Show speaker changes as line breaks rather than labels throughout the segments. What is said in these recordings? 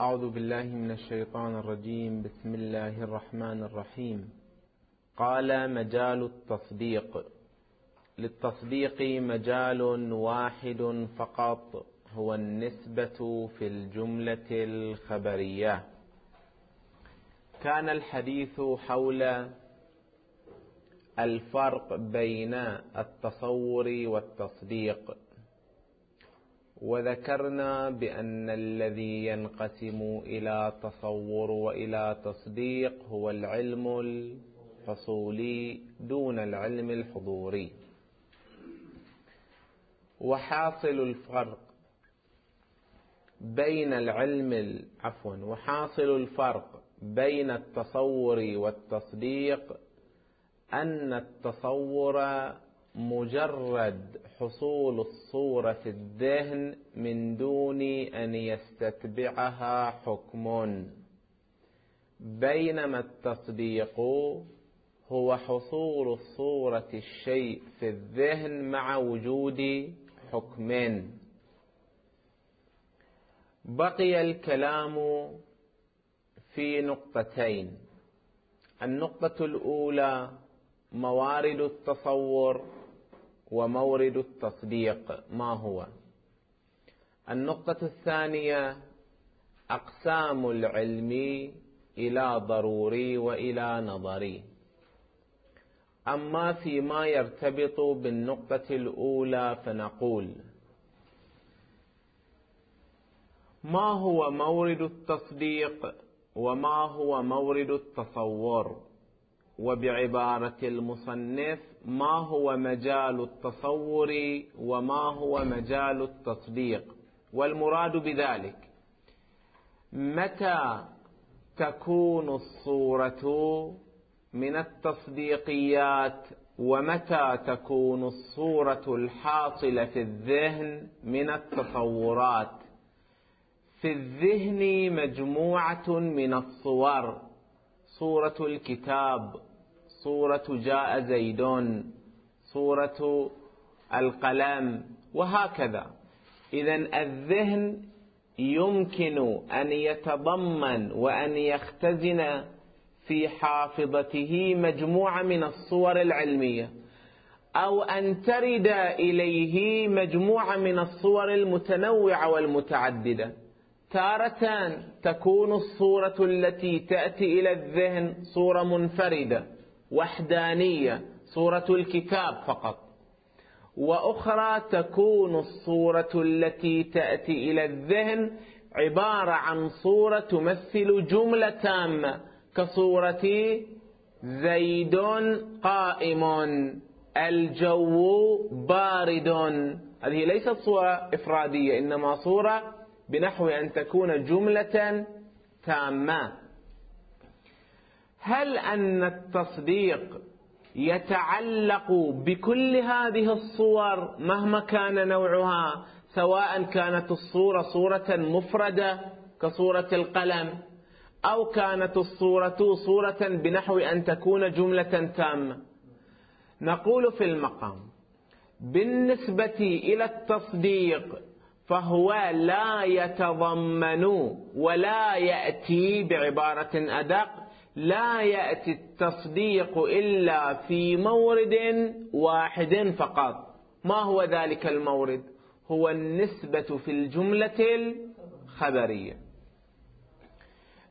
أعوذ بالله من الشيطان الرجيم. بسم الله الرحمن الرحيم. قال مجال التصديق. للتصديق مجال واحد فقط هو النسبة في الجملة الخبرية. كان الحديث حول الفرق بين التصور والتصديق. وذكرنا بأن الذي ينقسم إلى تصور وإلى تصديق هو العلم الحصولي دون العلم الحضوري. وحاصل الفرق بين العلم عفوا وحاصل الفرق بين التصور والتصديق أن التصور مجرد حصول الصورة في الذهن من دون أن يستتبعها حكم. بينما التصديق هو حصول الصورة الشيء في الذهن مع وجود حكم. بقي الكلام في نقطتين. النقطة الأولى موارد التصور ومورد التصديق ما هو؟ النقطة الثانية أقسام العلم إلى ضروري وإلى نظري. أما فيما يرتبط بالنقطة الأولى فنقول ما هو مورد التصديق وما هو مورد التصور؟ وبعبارة المصنف ما هو مجال التصور وما هو مجال التصديق؟ والمراد بذلك متى تكون الصورة من التصديقيات؟ ومتى تكون الصورة الحاصلة في الذهن من التصورات؟ في الذهن مجموعة من الصور صورة الكتاب صورة جاء زيدون صورة القلم وهكذا. إذا الذهن يمكن أن يتضمن وأن يختزن في حافظته مجموعة من الصور العلمية أو أن ترد إليه مجموعة من الصور المتنوعة والمتعددة. تارة تكون الصورة التي تأتي إلى الذهن صورة منفردة. وحدانية صورة الكتاب فقط. وأخرى تكون الصورة التي تأتي إلى الذهن عبارة عن صورة تمثل جملة تامة كصورة زيد قائم الجو بارد. هذه ليست صورة إفرادية إنما صورة بنحو أن تكون جملة تامة. هل أن التصديق يتعلق بكل هذه الصور مهما كان نوعها سواء كانت الصورة صورة مفردة كصورة القلم أو كانت الصورة صورة بنحو أن تكون جملة تامة نقول في المقام بالنسبة إلى التصديق فهو لا يتضمن ولا يأتي بعبارة أدق لا يأتي التصديق إلا في مورد واحد فقط. ما هو ذلك المورد؟ هو النسبة في الجملة الخبرية.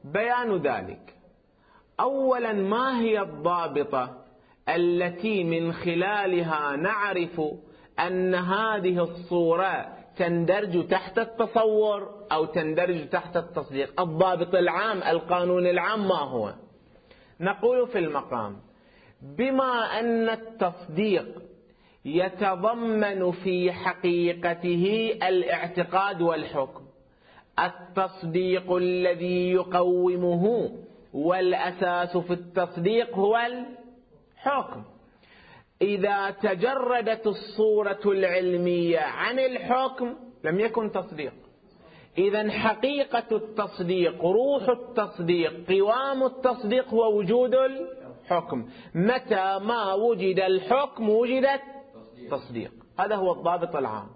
بيان ذلك. أولا ما هي الضابطة التي من خلالها نعرف أن هذه الصورة تندرج تحت التصور أو تندرج تحت التصديق؟ الضابط العام القانون العام ما هو؟ نقول في المقام بما أن التصديق يتضمن في حقيقته الاعتقاد والحكم التصديق الذي يقومه والأساس في التصديق هو الحكم. إذا تجردت الصورة العلمية عن الحكم لم يكن تصديق. إذا حقيقة التصديق روح التصديق قوام التصديق هو وجود الحكم. متى ما وجد الحكم وجدت تصديق. هذا هو الضابط العام.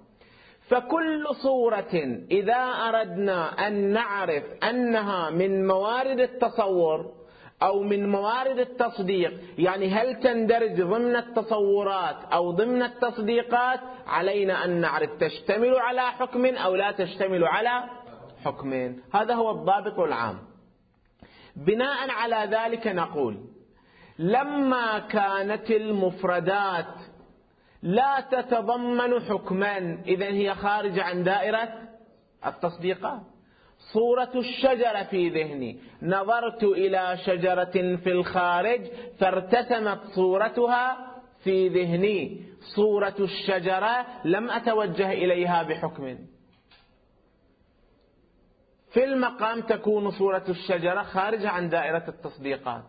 فكل صورة إذا أردنا أن نعرف أنها من موارد التصور أو من موارد التصديق. يعني هل تندرج ضمن التصورات أو ضمن التصديقات؟ علينا أن نعرف. تشتمل على حكم أو لا تشتمل على حكم. هذا هو الضابط العام. بناء على ذلك نقول لما كانت المفردات لا تتضمن حكما إذا هي خارجة عن دائرة التصديقات. صورة الشجرة في ذهني. نظرت إلى شجرة في الخارج فارتسمت صورتها في ذهني. صورة الشجرة لم أتوجه إليها بحكم. في المقام تكون صورة الشجرة خارجة عن دائرة التصديقات.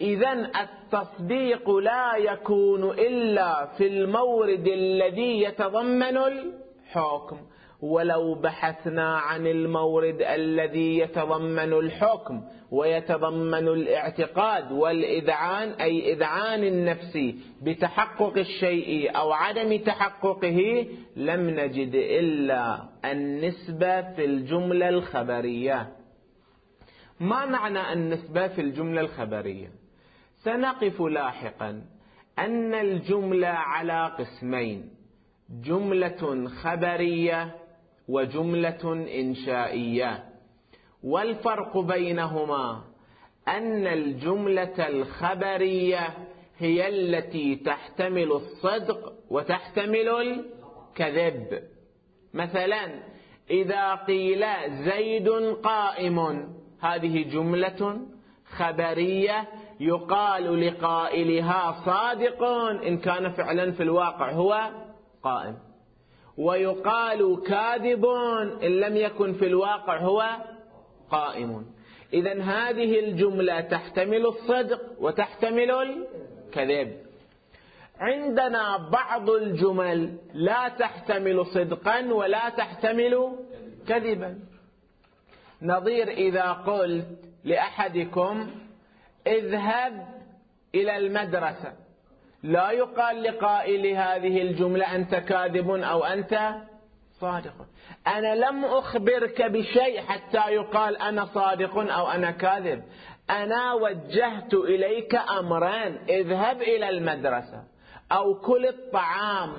إذا التصديق لا يكون إلا في المورد الذي يتضمن الحكم. ولو بحثنا عن المورد الذي يتضمن الحكم ويتضمن الاعتقاد والإذعان أي إذعان النفس بتحقق الشيء أو عدم تحققه لم نجد إلا النسبة في الجملة الخبرية. ما معنى النسبة في الجملة الخبرية؟ سنقف لاحقا أن الجملة على قسمين. جملة خبرية وجملة إنشائية. والفرق بينهما أن الجملة الخبرية هي التي تحتمل الصدق وتحتمل الكذب. مثلا إذا قيل زيد قائم هذه جملة خبرية يقال لقائلها صادق إن كان فعلا في الواقع هو قائم. ويقال كاذب إن لم يكن في الواقع هو قائم. إذا هذه الجملة تحتمل الصدق وتحتمل الكذب. عندنا بعض الجمل لا تحتمل صدقا ولا تحتمل كذبا. نظير إذا قلت لأحدكم اذهب إلى المدرسة. لا يقال لقائل هذه الجملة أنت كاذب أو أنت صادق. أنا لم أخبرك بشيء حتى يقال أنا صادق أو أنا كاذب. أنا وجهت إليك أمران. اذهب إلى المدرسة أو كل الطعام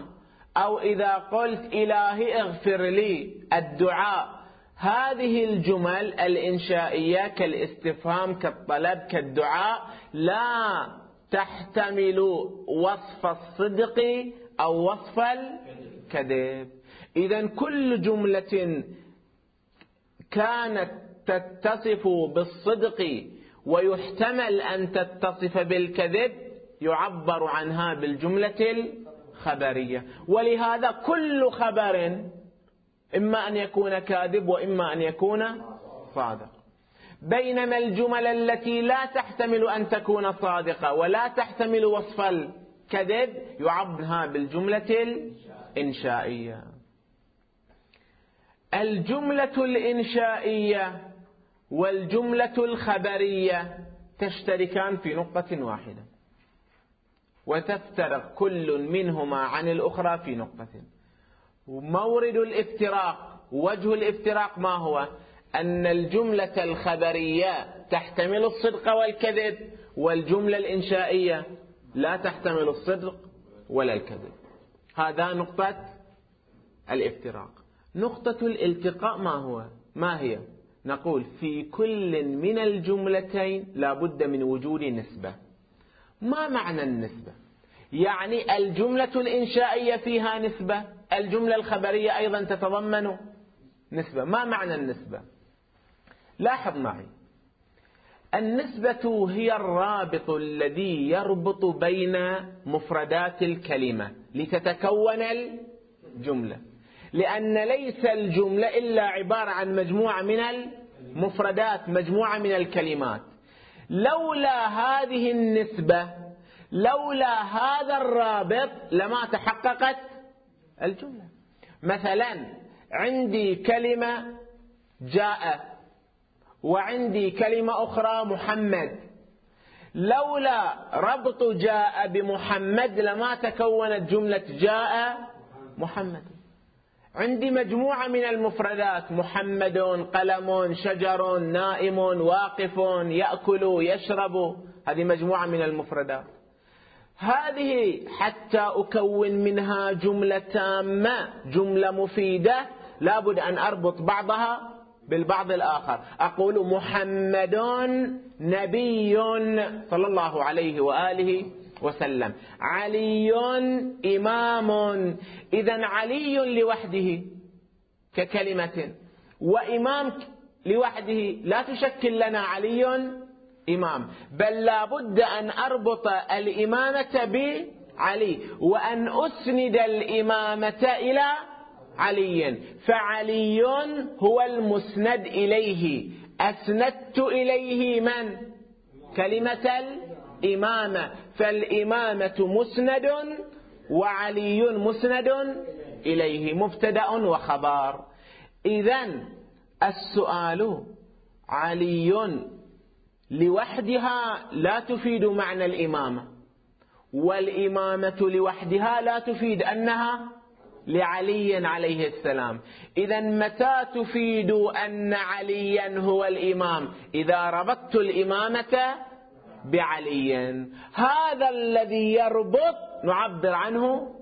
أو إذا قلت إلهي اغفر لي الدعاء. هذه الجمل الإنشائية كالاستفهام كالطلب كالدعاء. لا تحتمل وصف الصدق أو وصف الكذب. إذا كل جملة كانت تتصف بالصدق ويحتمل أن تتصف بالكذب يعبر عنها بالجملة الخبرية. ولهذا كل خبر إما أن يكون كاذب وإما أن يكون صادق بينما الجمل التي لا تحتمل أن تكون صادقة ولا تحتمل وصف الكذب يعبرها بالجملة الإنشائية. الجملة الإنشائية والجملة الخبرية تشتركان في نقطة واحدة. وتفترق كل منهما عن الأخرى في نقطة. مورد الافتراق وجه الافتراق ما هو؟ أن الجملة الخبرية تحتمل الصدق والكذب والجملة الإنشائية لا تحتمل الصدق ولا الكذب. هذا نقطة الافتراق. نقطة الالتقاء ما هو؟ ما هي؟ نقول في كل من الجملتين لا بد من وجود نسبة. ما معنى النسبة؟ يعني الجملة الإنشائية فيها نسبة الجملة الخبرية أيضا تتضمن نسبة. ما معنى النسبة؟ لاحظ معي. النسبة هي الرابط الذي يربط بين مفردات الكلمة لتتكون الجملة. لأن ليس الجملة إلا عبارة عن مجموعة من المفردات مجموعة من الكلمات. لولا هذه النسبة لولا هذا الرابط لما تحققت الجملة. مثلا عندي كلمة جاء. وعندي كلمة أخرى محمد. لولا ربط جاء بمحمد لما تكونت جملة جاء محمد. عندي مجموعة من المفردات محمد قلم شجر نائم واقف يأكل يشرب. هذه مجموعة من المفردات. هذه حتى أكون منها جملة تامة جملة مفيدة لابد أن أربط بعضها. بالبعض الآخر. أقول محمد نبي صلى الله عليه وآله وسلم. علي إمام. إذا علي لوحده ككلمة. وإمام لوحده لا تشكل لنا علي إمام. بل لابد أن أربط الإمامة بعلي. وأن أسند الإمامة إلى علي فعلي هو المسند إليه. أسندت إليه من؟ كلمة الإمامة. فالإمامة مسند وعلي مسند إليه. مبتدأ وخبر. إذا السؤال علي لوحدها لا تفيد معنى الإمامة والإمامة لوحدها لا تفيد أنها لعلي عليه السلام. إذا متى تفيد أن عليا هو الإمام؟ إذا ربطت الإمامة بعلي. هذا الذي يربط نعبر عنه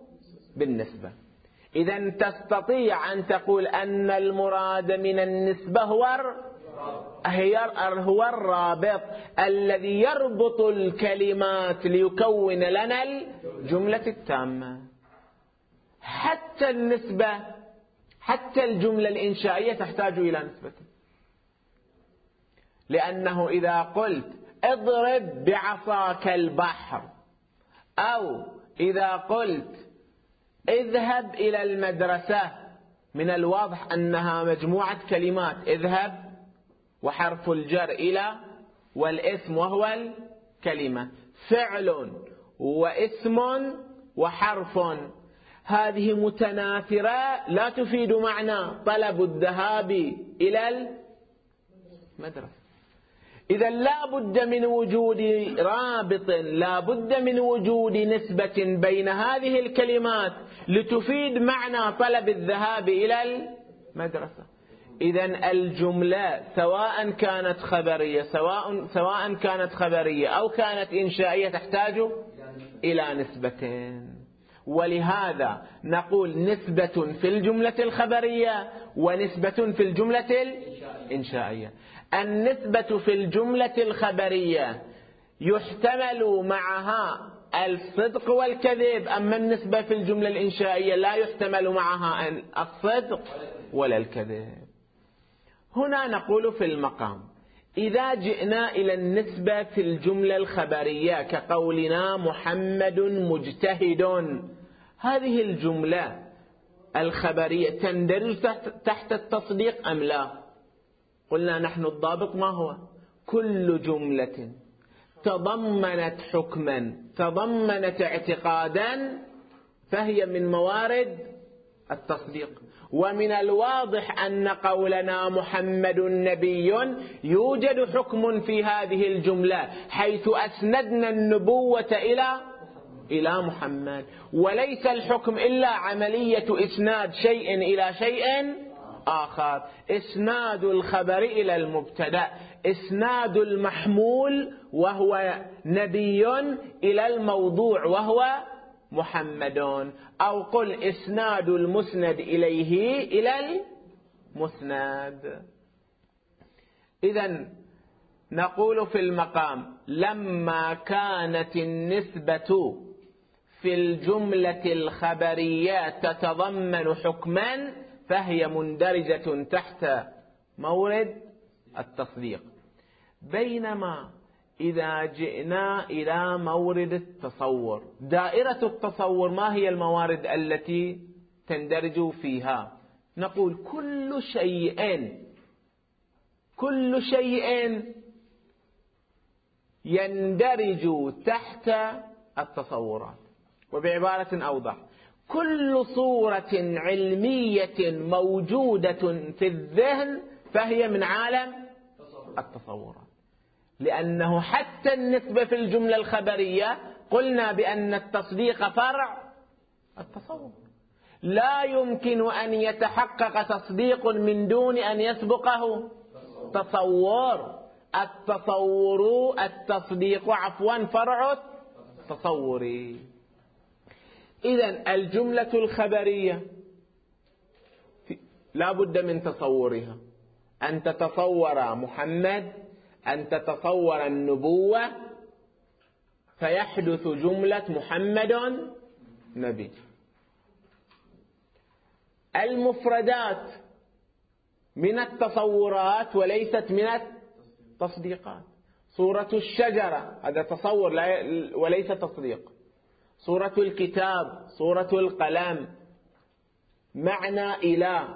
بالنسبة. إذا تستطيع أن تقول أن المراد من النسبة هو هو الرابط الذي يربط الكلمات ليكون لنا الجملة التامة. حتى النسبة حتى الجملة الإنشائية تحتاج إلى نسبة. لأنه إذا قلت اضرب بعصاك البحر أو إذا قلت اذهب إلى المدرسة من الواضح أنها مجموعة كلمات اذهب وحرف الجر إلى والاسم وهو الكلمة. فعل واسم وحرف هذه متناثرة لا تفيد معنى طلب الذهاب إلى المدرسة. إذا لا بد من وجود رابط لا بد من وجود نسبة بين هذه الكلمات لتفيد معنى طلب الذهاب إلى المدرسة. إذا الجملة سواء كانت خبرية سواء سواء كانت خبرية أو كانت إنشائية تحتاج إلى نسبتين ولهذا نقول نسبة في الجملة الخبرية ونسبة في الجملة الإنشائية. النسبة في الجملة الخبرية يحتمل معها الصدق والكذب أما النسبة في الجملة الإنشائية لا يحتمل معها الصدق ولا الكذب. هنا نقول في المقام إذا جئنا إلى النسبة في الجملة الخبرية كقولنا محمد مجتهد. هذه الجملة الخبرية تندرج تحت التصديق أم لا؟ قلنا نحن الضابط ما هو؟ كل جملة تضمنت حكما تضمنت اعتقادا فهي من موارد التصديق. ومن الواضح أن قولنا محمد نبي يوجد حكم في هذه الجملة حيث أسندنا النبوة إلى إلى محمد. وليس الحكم إلا عملية إسناد شيء إلى شيء آخر. إسناد الخبر إلى المبتدأ. إسناد المحمول وهو نبي إلى الموضوع وهو محمد. أو قل إسناد المسند إليه إلى المسند. إذا نقول في المقام لما كانت النسبة في الجملة الخبرية تتضمن حكما فهي مندرجة تحت مورد التصديق. بينما إذا جئنا إلى مورد التصور دائرة التصور ما هي الموارد التي تندرج فيها؟ نقول كل شيء كل شيء يندرج تحت التصورات. وبعبارة أوضح. كل صورة علمية موجودة في الذهن فهي من عالم التصورات. لأنه حتى النسبة في الجملة الخبرية قلنا بأن التصديق فرع التصور. لا يمكن أن يتحقق تصديق من دون أن يسبقه تصور. التصور التصديق عفوا فرع التصور. إذا الجملة الخبرية لا بد من تصورها. أن تتصور محمد أن تتصور النبوة فيحدث جملة محمد نبي. المفردات من التصورات وليست من التصديقات. صورة الشجرة هذا تصور وليس تصديق. صورة الكتاب صورة القلم. معنى إله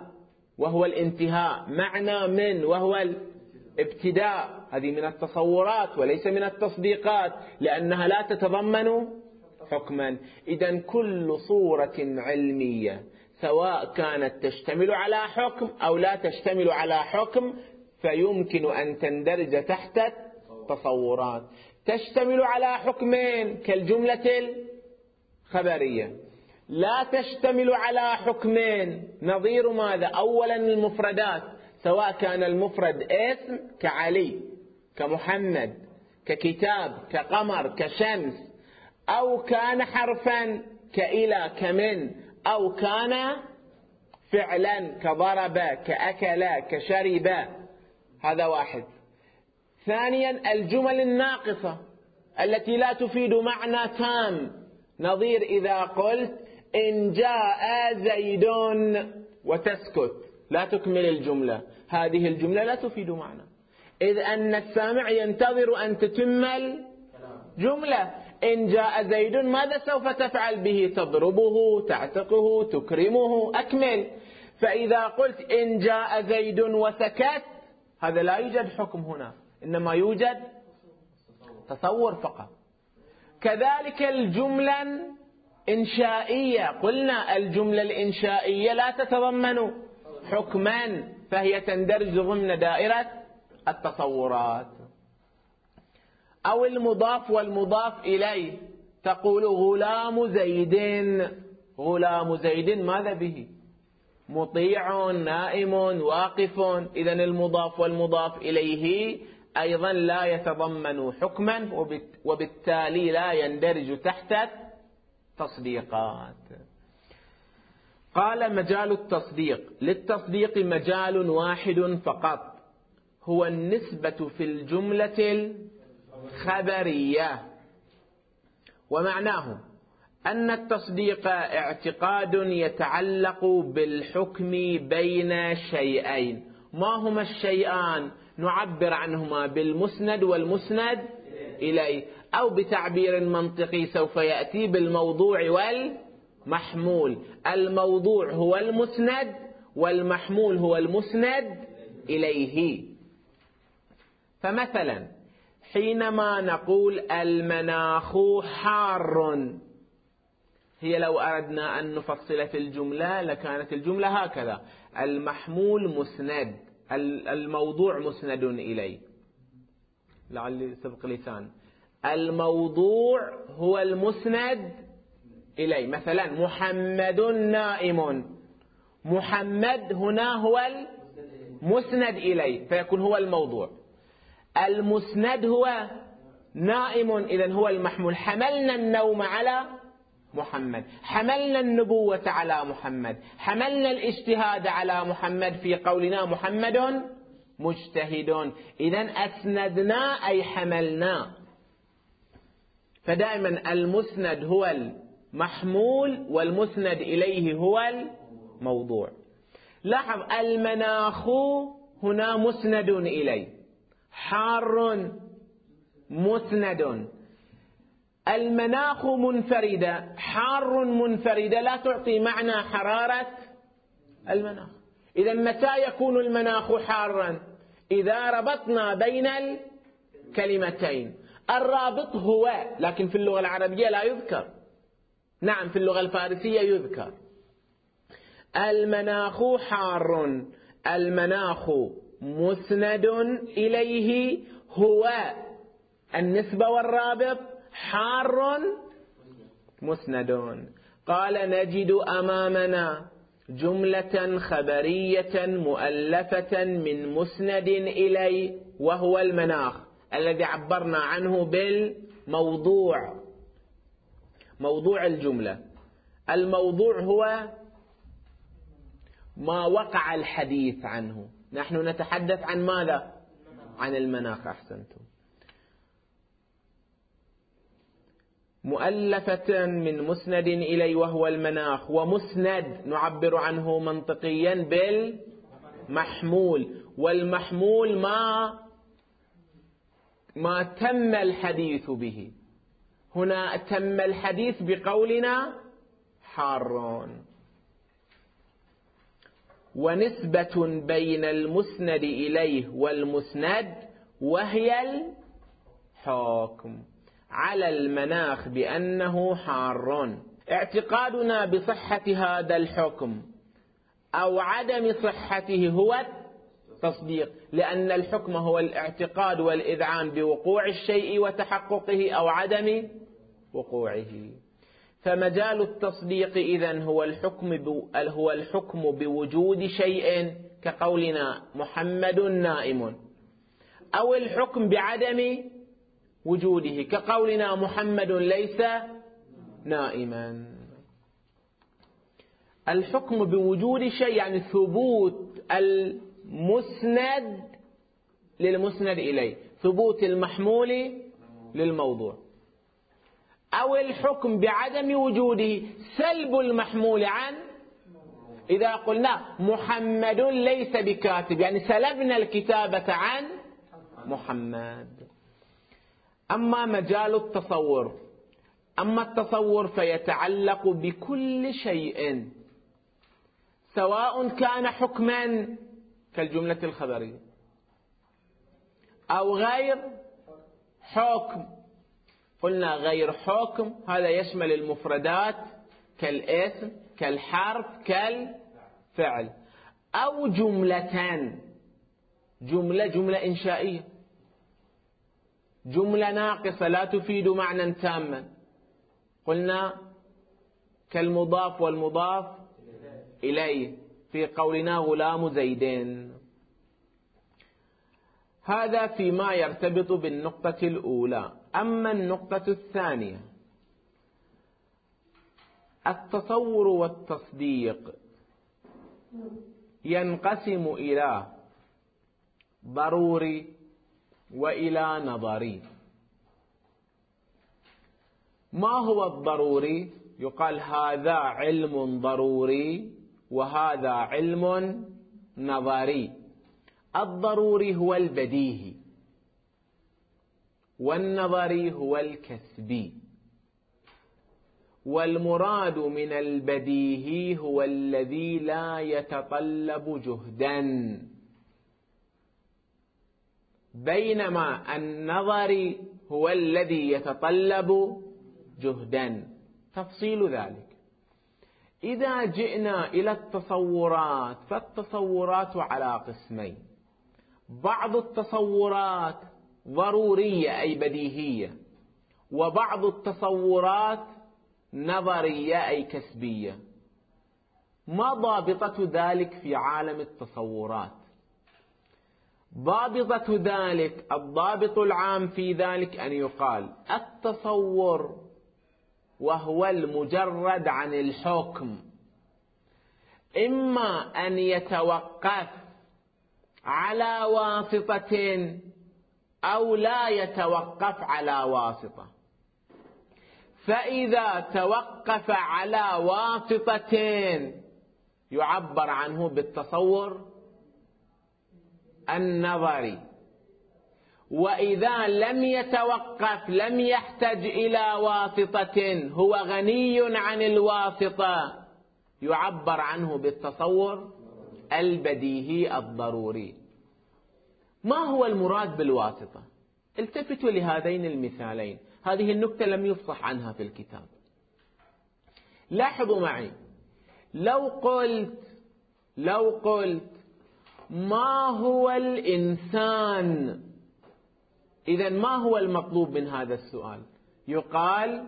وهو الانتهاء. معنى من وهو الابتداء. هذه من التصورات وليس من التصديقات لأنها لا تتضمن حكما. إذا كل صورة علمية سواء كانت تشتمل على حكم أو لا تشتمل على حكم فيمكن أن تندرج تحت تصورات تشتمل على حكمين كالجملة الخبرية لا تشتمل على حكمين. نظير ماذا؟ أولا المفردات سواء كان المفرد اسم كعلي كمحمد ككتاب كقمر كشمس أو كان حرفا كإلى كمن أو كان فعلا كضرب كأكل كشرب. هذا واحد. ثانيا الجمل الناقصة التي لا تفيد معنى تام. نظير إذا قلت إن جاء زيد. وتسكت. لا تكمل الجملة. هذه الجملة لا تفيد معنى إذ أن السامع ينتظر أن تتم الجملة إن جاء زيد ماذا سوف تفعل به؟ تضربه تعتقه تكرمه. أكمل. فإذا قلت إن جاء زيد وسكت هذا لا يوجد حكم هنا. إنما يوجد تصور فقط. كذلك الجملة إنشائية قلنا الجملة الإنشائية لا تتضمن حكما فهي تندرج ضمن دائرة التصورات. أو المضاف والمضاف إليه. تقول غلام زيد. غلام زيد ماذا به؟ مطيع نائم واقف. إذا المضاف والمضاف إليه أيضا لا يتضمن حكما وبالتالي لا يندرج تحت تصديقات قال مجال التصديق. للتصديق مجال واحد فقط. هو النسبة في الجملة الخبرية. ومعناه أن التصديق اعتقاد يتعلق بالحكم بين شيئين. ما هما الشيئان؟ نعبر عنهما بالمسند والمسند إليه. أو بتعبير منطقي سوف يأتي بالموضوع والمحمول. الموضوع هو المسند والمحمول هو المسند إليه. فمثلا حينما نقول المناخ حار هي لو أردنا أن نفصل في الجملة لكانت الجملة هكذا. المحمول مسند. الموضوع مسند إليه لعلي سبق لسان. الموضوع هو المسند إليه مثلا محمد نائم. محمد هنا هو المسند إليه فيكون هو الموضوع. المسند هو نائم إذا هو المحمول. حملنا النوم على محمد. حملنا النبوة على محمد. حملنا الاجتهاد على محمد في قولنا محمد مجتهد. إذا أسندنا أي حملنا. فدائما المسند هو المحمول والمسند إليه هو الموضوع. لاحظ المناخ هنا مسند إليه. حار مسند. المناخ منفردة حار منفردة لا تعطي معنى حرارة المناخ. إذا متى يكون المناخ حارا؟ إذا ربطنا بين الكلمتين. الرابط هو لكن في اللغة العربية لا يذكر. نعم في اللغة الفارسية يذكر. المناخ حار. المناخ مسند إليه هو النسبة والرابط. حار مسند قال نجد أمامنا جملة خبرية مؤلفة من مسند إلي وهو المناخ الذي عبرنا عنه بالموضوع. موضوع الجملة. الموضوع هو ما وقع الحديث عنه. نحن نتحدث عن ماذا؟ عن المناخ. أحسنتم. مؤلفة من مسند إلي وهو المناخ ومسند نعبر عنه منطقيا بالمحمول. والمحمول ما ما تم الحديث به. هنا تم الحديث بقولنا حارون. ونسبة بين المسند إليه والمسند وهي الحكم. على المناخ بأنه حار اعتقادنا بصحة هذا الحكم أو عدم صحته هو التصديق لأن الحكم هو الاعتقاد والإذعان بوقوع الشيء وتحققه أو عدم وقوعه. فمجال التصديق إذن هو الحكم هو الحكم بوجود شيء كقولنا محمد نائم أو الحكم بعدم وجوده. كقولنا محمد ليس نائما. الحكم بوجود شيء يعني ثبوت المسند للمسند إليه ثبوت المحمول للموضوع. أو الحكم بعدم وجوده سلب المحمول عن إذا قلنا محمد ليس بكاتب يعني سلبنا الكتابة عن محمد. أما مجال التصور أما التصور فيتعلق بكل شيء. سواء كان حكما كالجملة الخبرية أو غير حكم. قلنا غير حكم هذا يشمل المفردات كالاسم كالحرف كالفعل. أو جملتان جملة جملة إنشائية. جملة ناقصة لا تفيد معنى تاما. قلنا كالمضاف والمضاف إليه. في قولنا غلام زيدين. هذا فيما يرتبط بالنقطة الأولى. أما النقطة الثانية التصور والتصديق ينقسم إلى ضروري وإلى نظري. ما هو الضروري؟ يقال هذا علم ضروري وهذا علم نظري. الضروري هو البديهي والنظري هو الكسبي. والمراد من البديهي هو الذي لا يتطلب جهدا. بينما النظر هو الذي يتطلب جهدا. تفصيل ذلك. إذا جئنا إلى التصورات فالتصورات على قسمين. بعض التصورات ضرورية أي بديهية. وبعض التصورات نظرية أي كسبية. ما ضابطة ذلك في عالم التصورات؟ ضابطة ذلك الضابط العام في ذلك أن يقال التصور وهو المجرد عن الحكم. إما أن يتوقف على واسطة أو لا يتوقف على واسطة. فإذا توقف على واسطة يعبر عنه بالتصور النظري وإذا لم يتوقف لم يحتج إلى واسطة هو غني عن الواسطة. يعبر عنه بالتصور البديهي الضروري. ما هو المراد بالواسطة؟ التفتوا لهذين المثالين. هذه النكتة لم يفصح عنها في الكتاب. لاحظوا معي. لو قلت لو قلت ما هو الإنسان؟ إذا ما هو المطلوب من هذا السؤال؟ يقال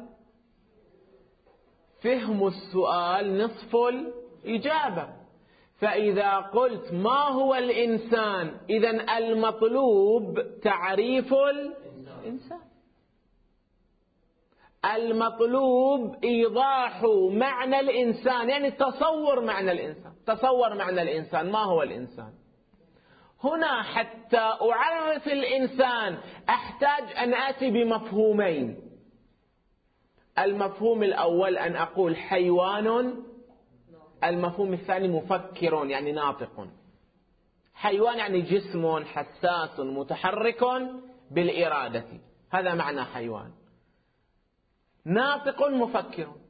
فهم السؤال نصف الإجابة. فإذا قلت ما هو الإنسان إذا المطلوب تعريف الإنسان. المطلوب إيضاح معنى الإنسان يعني تصور معنى الإنسان تصور معنى الإنسان. ما هو الإنسان؟ هنا حتى أعرف الإنسان أحتاج أن آتي بمفهومين. المفهوم الأول أن أقول حيوان المفهوم الثاني مفكر يعني ناطق. حيوان يعني جسم حساس متحرك بالإرادة. هذا معنى حيوان. ناطق مفكر.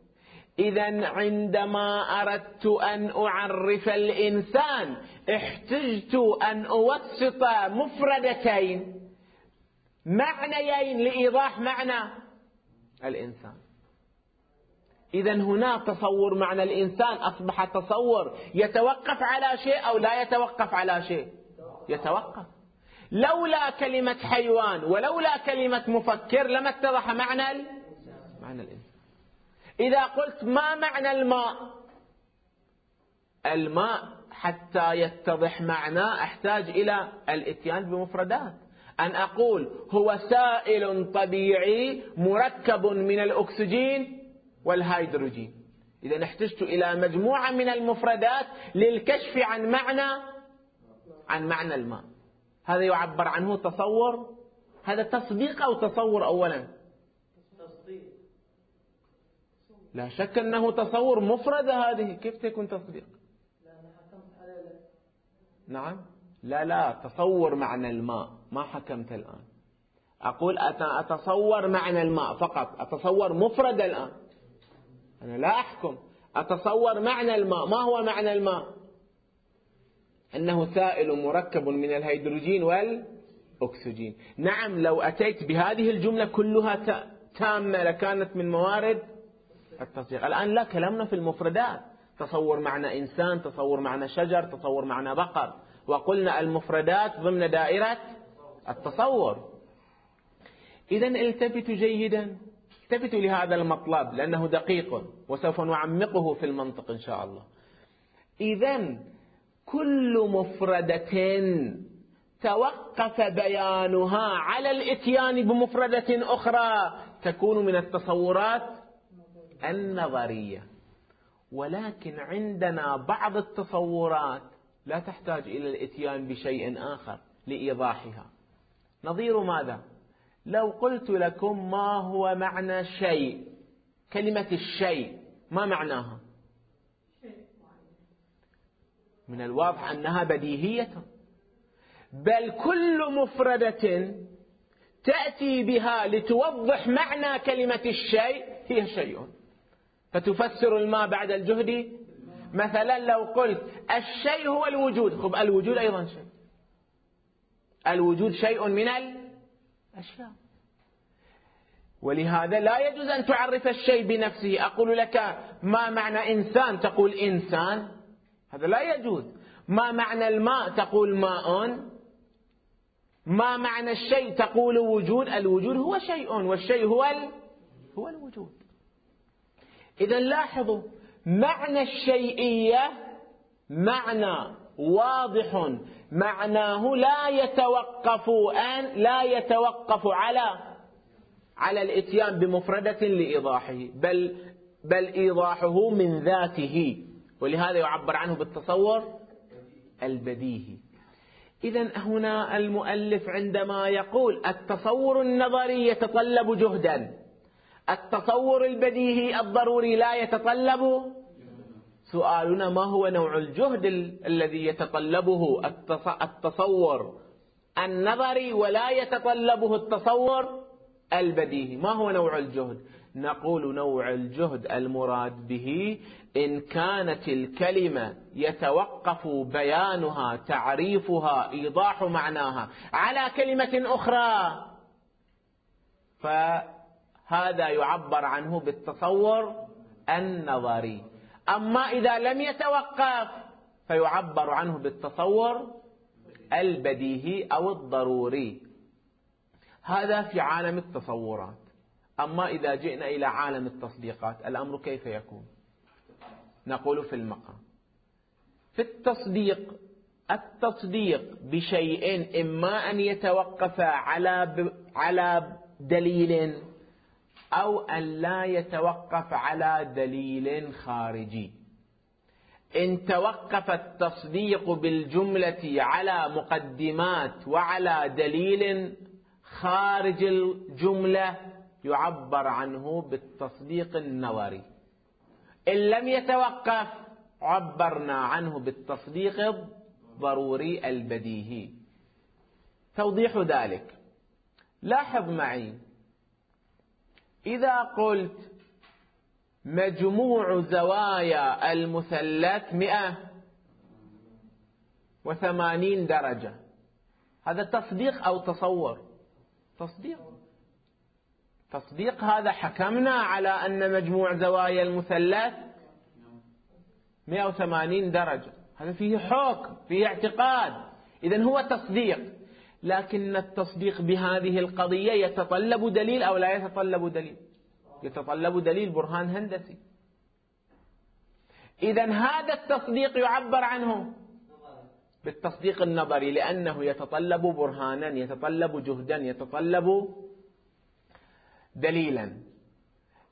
إذا عندما أردت أن أعرف الإنسان احتجت أن أوسط مفردتين معنيين لإيضاح معنى الإنسان. إذا هنا تصور معنى الإنسان أصبح تصور يتوقف على شيء أو لا يتوقف على شيء. يتوقف. لولا كلمة حيوان ولولا كلمة مفكر لما اتضح معنى معنى الإنسان. إذا قلت ما معنى الماء؟ الماء حتى يتضح معناه أحتاج إلى الإتيان بمفردات. أن أقول هو سائل طبيعي مركب من الأكسجين والهيدروجين. إذا احتجت إلى مجموعة من المفردات للكشف عن معنى عن معنى الماء. هذا يعبر عنه تصور هذا تصديق أو تصور أولا تصديق لا شك أنه تصور مفردة هذه. كيف تكون تصديق؟ نعم. لا لا تصور معنى الماء. ما حكمت الآن. أقول أتصور معنى الماء فقط. أتصور مفرد الآن. أنا لا أحكم. أتصور معنى الماء. ما هو معنى الماء؟ أنه سائل مركب من الهيدروجين والأكسجين. نعم لو أتيت بهذه الجملة كلها تامة لكانت من موارد التصديق. الآن لا كلامنا في المفردات. تصور معنى إنسان تصور معنى شجر تصور معنى بقر. وقلنا المفردات ضمن دائرة التصور. إذا التفتوا جيدا. التفتوا لهذا المطلب لأنه دقيق وسوف نعمقه في المنطق إن شاء الله. إذا كل مفردة توقف بيانها على الإتيان بمفردة أخرى تكون من التصورات النظرية. ولكن عندنا بعض التصورات لا تحتاج إلى الإتيان بشيء آخر لإيضاحها. نظير ماذا؟ لو قلت لكم ما هو معنى شيء كلمة الشيء ما معناها؟ من الواضح أنها بديهية. بل كل مفردة تأتي بها لتوضح معنى كلمة الشيء هي شيء. فتفسر الماء بعد الجهد؟ مثلا لو قلت الشيء هو الوجود. خب الوجود أيضا شيء. الوجود شيء من الأشياء ولهذا لا يجوز أن تعرف الشيء بنفسه. أقول لك ما معنى إنسان؟ تقول إنسان. هذا لا يجوز. ما معنى الماء؟ تقول ماء. ما معنى الشيء؟ تقول وجود. الوجود هو شيء والشيء هو هو الوجود. إذا لاحظوا معنى الشيئية معنى واضح. معناه لا يتوقف أن لا يتوقف على على الإتيان بمفردة لإيضاحه بل بل إيضاحه من ذاته. ولهذا يعبر عنه بالتصور البديهي. إذا هنا المؤلف عندما يقول التصور النظري يتطلب جهدا. التصور البديهي الضروري لا يتطلب. سؤالنا ما هو نوع الجهد الذي يتطلبه التصور؟ النظري ولا يتطلبه التصور البديهي. ما هو نوع الجهد؟ نقول نوع الجهد المراد به إن كانت الكلمة يتوقف بيانها تعريفها إيضاح معناها على كلمة أخرى. فهذا يعبر عنه بالتصور النظري. أما إذا لم يتوقف فيعبر عنه بالتصور البديهي أو الضروري. هذا في عالم التصورات. أما إذا جئنا إلى عالم التصديقات الأمر كيف يكون؟ نقول في المقام. في التصديق التصديق بشيء إما أن يتوقف على على دليل أو أن لا يتوقف على دليل خارجي. إن توقف التصديق بالجملة على مقدمات وعلى دليل خارج الجملة يعبر عنه بالتصديق النظري إن لم يتوقف عبرنا عنه بالتصديق الضروري البديهي. توضيح ذلك. لاحظ معي إذا قلت مجموع زوايا المثلث مئة وثمانين درجة هذا تصديق أو تصور؟ تصديق. تصديق هذا حكمنا على أن مجموع زوايا المثلث 180 درجة. هذا فيه حكم فيه اعتقاد. إذا هو تصديق. لكن التصديق بهذه القضية يتطلب دليل أو لا يتطلب دليل؟ يتطلب دليل برهان هندسي. إذا هذا التصديق يعبر عنه بالتصديق النظري لأنه يتطلب برهانا يتطلب جهدا يتطلب دليلا.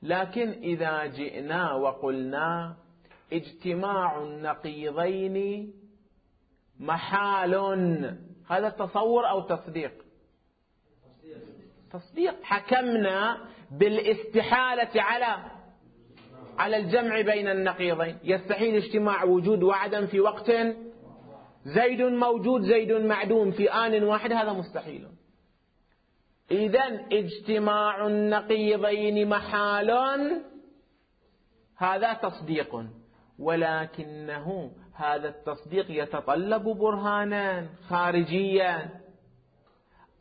لكن إذا جئنا وقلنا اجتماع النقيضين محال هذا تصور أو تصديق؟ تصديق. حكمنا بالاستحالة على على الجمع بين النقيضين. يستحيل اجتماع وجود وعدم في وقت زيد موجود زيد معدوم في آن واحد. هذا مستحيل. إذا اجتماع النقيضين محال. هذا تصديق. ولكنه هذا التصديق يتطلب برهانا خارجيا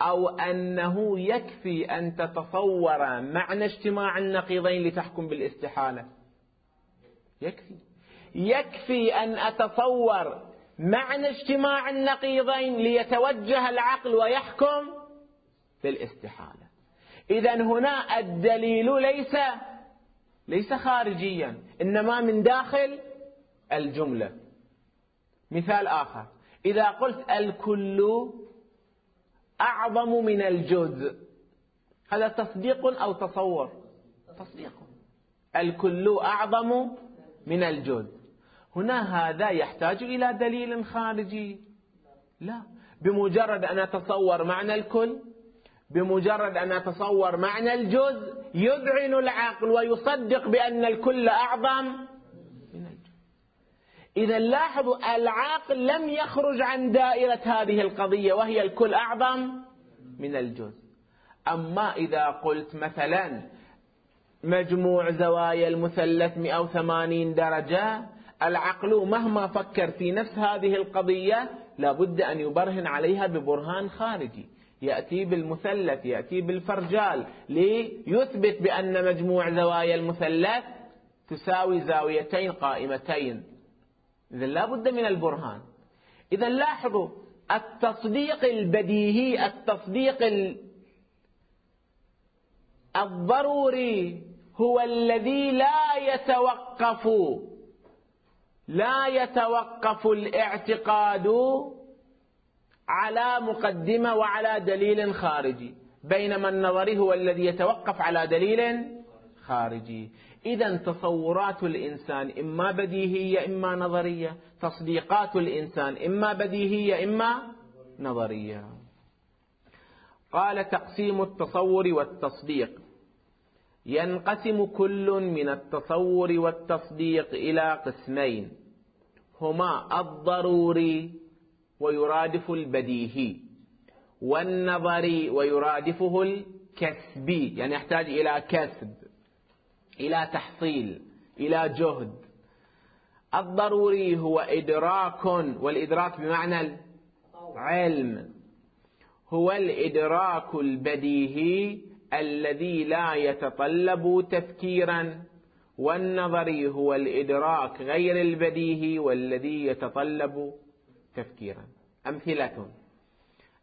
أو أنه يكفي أن تتصور معنى اجتماع النقيضين لتحكم بالاستحالة. يكفي. يكفي أن أتصور معنى اجتماع النقيضين ليتوجه العقل ويحكم بالاستحالة إذا هنا الدليل ليس ليس خارجيا إنما من داخل الجملة. مثال آخر. إذا قلت الكل أعظم من الجزء هذا تصديق أو تصور؟ تصديق. الكل أعظم من الجزء. هنا هذا يحتاج إلى دليل خارجي. لا. بمجرد أن أتصور معنى الكل بمجرد أن أتصور معنى الجزء يذعن العقل ويصدق بأن الكل أعظم إذا لاحظوا العقل لم يخرج عن دائرة هذه القضية وهي الكل أعظم من الجزء. أما إذا قلت مثلا مجموع زوايا المثلث 180 درجة العقل مهما فكر في نفس هذه القضية لابد أن يبرهن عليها ببرهان خارجي. يأتي بالمثلث يأتي بالفرجال ليثبت بأن مجموع زوايا المثلث تساوي زاويتين قائمتين. إذا لا بد من البرهان. إذا لاحظوا التصديق البديهي التصديق الضروري هو الذي لا يتوقف لا يتوقف الاعتقاد على مقدمة وعلى دليل خارجي. بينما النظري هو الذي يتوقف على دليل خارجي. إذا تصورات الإنسان إما بديهية إما نظرية. تصديقات الإنسان إما بديهية إما نظرية. قال تقسيم التصور والتصديق. ينقسم كل من التصور والتصديق إلى قسمين. هما الضروري ويرادف البديهي والنظري ويرادفه الكسبي يعني يحتاج إلى كسب. إلى تحصيل إلى جهد. الضروري هو إدراك والإدراك بمعنى العلم. هو الإدراك البديهي الذي لا يتطلب تفكيرا والنظري هو الإدراك غير البديهي والذي يتطلب تفكيرا. أمثلة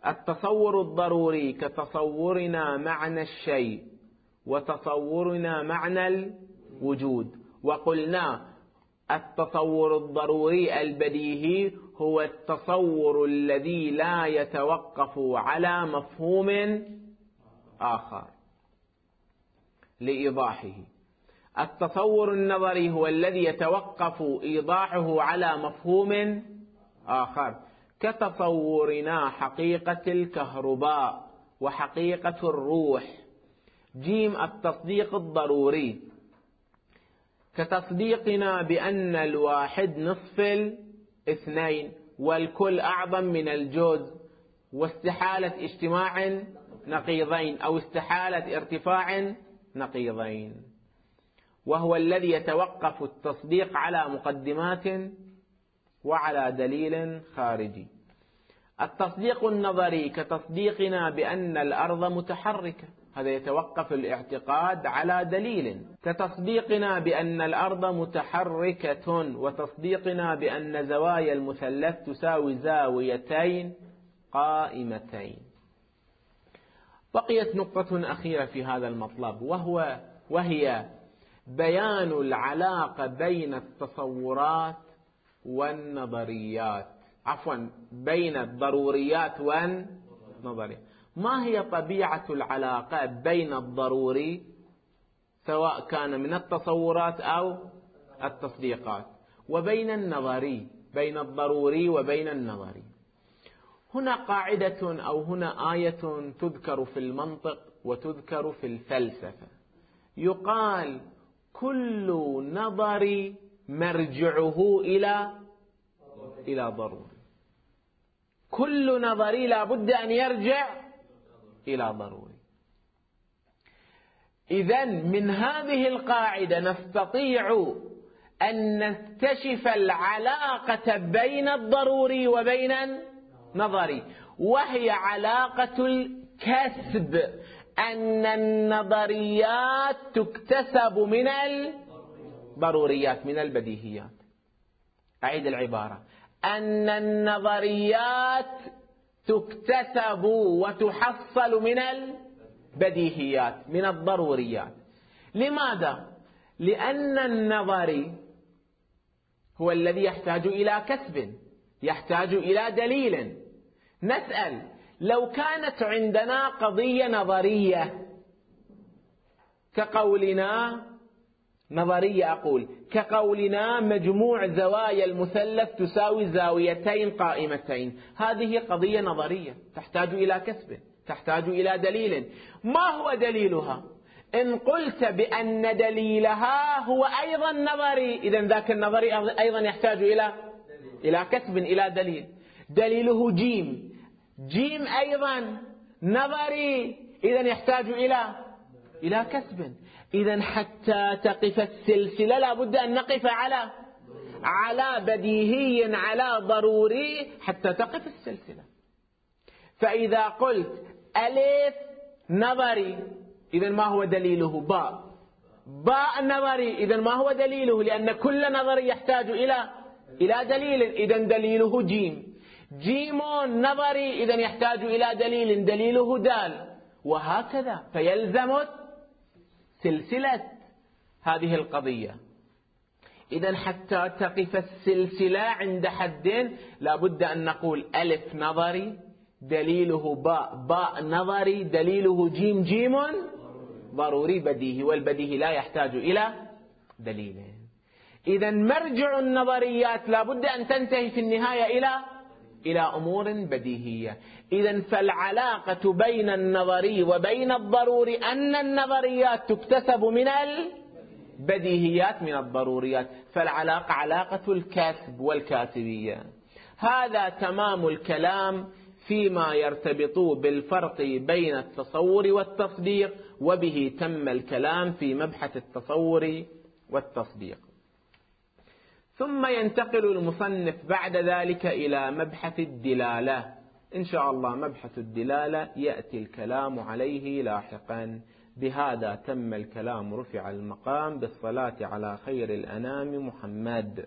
التصور الضروري كتصورنا معنى الشيء. وتصورنا معنى الوجود. وقلنا التصور الضروري البديهي هو التصور الذي لا يتوقف على مفهوم آخر لإيضاحه. التصور النظري هو الذي يتوقف إيضاحه على مفهوم آخر. كتصورنا حقيقة الكهرباء وحقيقة الروح. جيم التصديق الضروري. كتصديقنا بأن الواحد نصف الاثنين والكل أعظم من الجزء واستحالة اجتماع نقيضين أو استحالة ارتفاع نقيضين. وهو الذي يتوقف التصديق على مقدمات وعلى دليل خارجي. التصديق النظري كتصديقنا بأن الأرض متحركة. هذا يتوقف الاعتقاد على دليل كتصديقنا بأن الأرض متحركة وتصديقنا بأن زوايا المثلث تساوي زاويتين قائمتين. بقيت نقطة أخيرة في هذا المطلب وهو وهي بيان العلاقة بين التصورات والنظريات. عفوا بين الضروريات والنظريات. ما هي طبيعة العلاقة بين الضروري سواء كان من التصورات أو التصديقات وبين النظري بين الضروري وبين النظري. هنا قاعدة أو هنا آية تذكر في المنطق وتذكر في الفلسفة. يقال كل نظر مرجعه إلى إلى ضروري. كل نظري لا بد أن يرجع إلى ضروري. إذا من هذه القاعدة نستطيع أن نكتشف العلاقة بين الضروري وبين النظري وهي علاقة الكسب أن النظريات تكتسب من الضروريات من البديهيات. أعيد العبارة. أن النظريات تكتسب وتحصل من البديهيات من الضروريات لماذا؟ لأن النظري هو الذي يحتاج إلى كسب يحتاج إلى دليل نسأل لو كانت عندنا قضية نظرية كقولنا نظرية أقول كقولنا مجموع زوايا المثلث تساوي زاويتين قائمتين. هذه قضية نظرية تحتاج إلى كسب تحتاج إلى دليل. ما هو دليلها؟ إن قلت بأن دليلها هو أيضا نظري إذا ذاك النظري أيضا يحتاج إلى إلى كسب إلى دليل. دليله جيم. جيم أيضا نظري إذا يحتاج إلى إلى كسب. إذا حتى تقف السلسلة لا بد أن نقف على على بديهي على ضروري حتى تقف السلسلة. فإذا قلت ألف نظري إذا ما هو دليله؟ باء. باء نظري إذا ما هو دليله؟ لأن كل نظري يحتاج إلى إلى دليل. إذا دليله جيم. جيم نظري إذا يحتاج إلى دليل. دليله دال. وهكذا. فيلزم سلسلة هذه القضية. إذا حتى تقف السلسلة عند حد لابد أن نقول ألف نظري دليله باء باء نظري دليله جيم جيم ضروري بديهي والبديهي لا يحتاج إلى دليل. إذا مرجع النظريات لابد أن تنتهي في النهاية إلى إلى أمور بديهية. إذا فالعلاقة بين النظري وبين الضروري أن النظريات تكتسب من البديهيات من الضروريات. فالعلاقة علاقة الكسب والكاسبية هذا تمام الكلام فيما يرتبط بالفرق بين التصور والتصديق وبه تم الكلام في مبحث التصور والتصديق. ثم ينتقل المصنف بعد ذلك إلى مبحث الدلالة. إن شاء الله مبحث الدلالة يأتي الكلام عليه لاحقا. بهذا تم الكلام رفع المقام. بالصلاة على خير الأنام محمد.